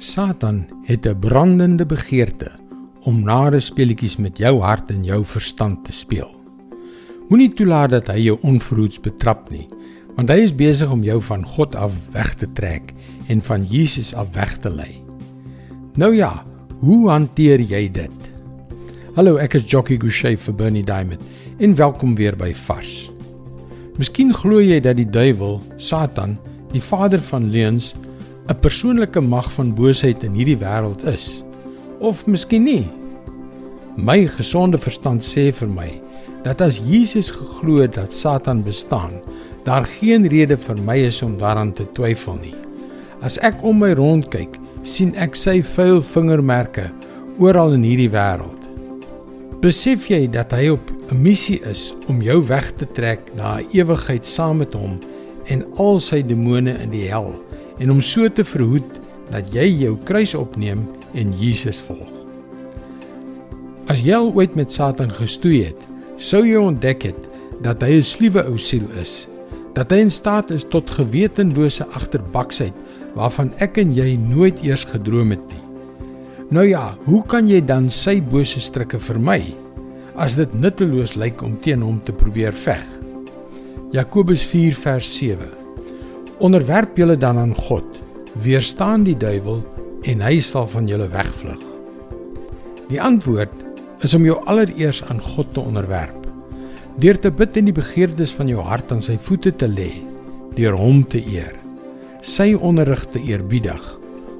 Satan het 'n brandende begeerte om nare speletjies met jou hart en jou verstand te speel. Moenie toelaat dat hy jou onverhoeds betrap nie, want hy is besig om jou van God af weg te trek en van Jesus af weg te lei. Nou ja, hoe hanteer jy dit? Hallo, ek is Jockey Gouchee vir Bernie Diamond en welkom weer by Vars. Miskien glo jy dat die duiwel, Satan, die vader van leuns 'n persoonlike mag van boosheid in hierdie wêreld is. Of miskien nie. My gesonde verstand sê vir my dat as Jesus geglo het dat Satan bestaan, daar geen rede vir my is om daaraan te twyfel nie. As ek om my rond kyk, sien ek sy vuil vingermerke oral in hierdie wêreld. Besef jy dat hy op 'n missie is om jou weg te trek na 'n ewigheid saam met hom en al sy demone in die hel? En om so te verhoed dat jy jou kruis opneem en Jesus volg. As jy ooit met Satan gestoei het, sou jy ontdek het dat hy 'n sliewe ou siel is, dat hy in staat is tot gewetenlose agterbaksheid waarvan ek en jy nooit eers gedroom het nie. Nou ja, hoe kan jy dan sy bose strikke vermy as dit nutteloos lyk om teen hom te probeer veg? Jakobus 4 vers 7 Onderwerp julle dan aan God. Weerstaan die duiwel en hy sal van julle wegvlug. Die antwoord is om jou allereers aan God te onderwerp. Deur te bid en die begeertes van jou hart aan sy voete te lê, deur hom te eer, sy onderrig te eerbiedig,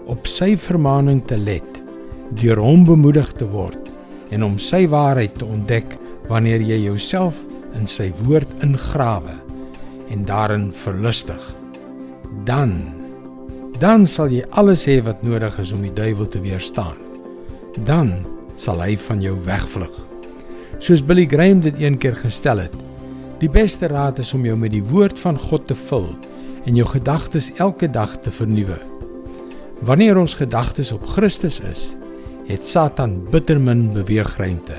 op sy vermaaning te let, deur hom bemoedig te word en om sy waarheid te ontdek wanneer jy jouself in sy woord ingrawe en daarin verlustig dan dan sal jy alles hê wat nodig is om die duiwel te weerstaan. Dan sal hy van jou wegvlug. Soos Billy Graham dit een keer gestel het, die beste raad is om jou met die woord van God te vul en jou gedagtes elke dag te vernuwe. Wanneer ons gedagtes op Christus is, het Satan bittermin beweegruimte.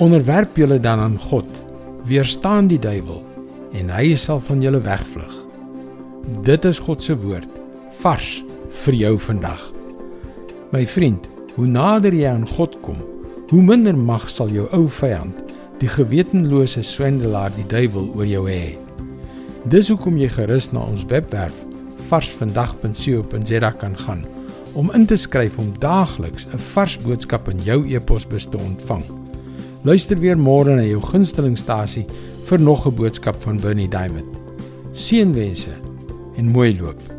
Onderwerp julle dan aan God, weerstaan die duiwel en hy sal van julle wegvlug. Dit is God se woord vars vir jou vandag. My vriend, hoe nader jy aan God kom, hoe minder mag sal jou ou vyand, die gewetenlose swendelaar, die duiwel oor jou hê. Dis hoekom jy gerus na ons webwerf varsvandag.co.za kan gaan om in te skryf om daagliks 'n vars boodskap in jou e-posbus te ontvang. Luister weer môre na jou gunstelingstasie vir nog 'n boodskap van Bernie Diamond. Seënwense en mooi loop.